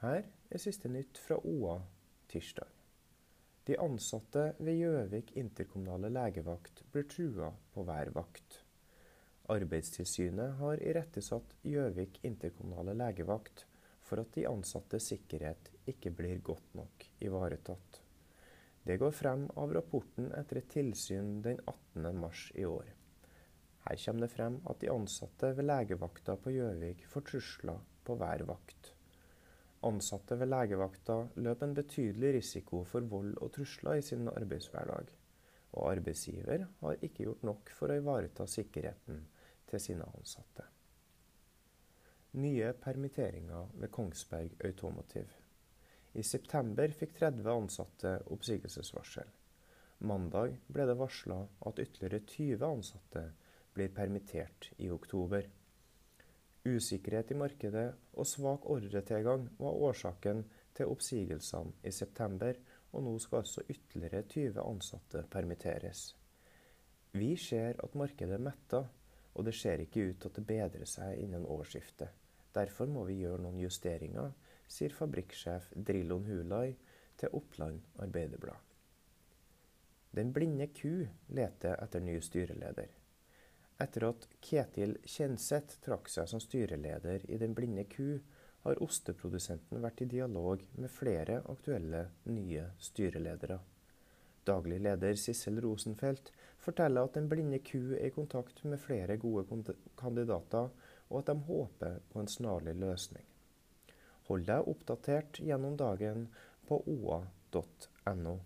Her er siste nytt fra OA tirsdag. De ansatte ved Gjøvik interkommunale legevakt blir trua på hver vakt. Arbeidstilsynet har irettesatt Gjøvik interkommunale legevakt for at de ansattes sikkerhet ikke blir godt nok ivaretatt. Det går frem av rapporten etter et tilsyn den 18. mars i år. Her kommer det frem at de ansatte ved legevakta på Gjøvik får trusler på hver vakt. Ansatte ved legevakta løper en betydelig risiko for vold og trusler i sin arbeidshverdag, og arbeidsgiver har ikke gjort nok for å ivareta sikkerheten til sine ansatte. Nye permitteringer ved Kongsberg Automotive. I september fikk 30 ansatte oppsigelsesvarsel. Mandag ble det varsla at ytterligere 20 ansatte blir permittert i oktober. Usikkerhet i markedet og svak ordretilgang var årsaken til oppsigelsene i september, og nå skal altså ytterligere 20 ansatte permitteres. Vi ser at markedet er metta, og det ser ikke ut til at det bedrer seg innen årsskiftet. Derfor må vi gjøre noen justeringer, sier fabrikksjef Drillon Hulai til Oppland Arbeiderblad. Den blinde ku leter etter ny styreleder. Etter at Ketil Kjenseth trakk seg som styreleder i Den blinde ku, har osteprodusenten vært i dialog med flere aktuelle nye styreledere. Daglig leder Sissel Rosenfelt forteller at Den blinde ku er i kontakt med flere gode kandidater, og at de håper på en snarlig løsning. Hold deg oppdatert gjennom dagen på oa.no.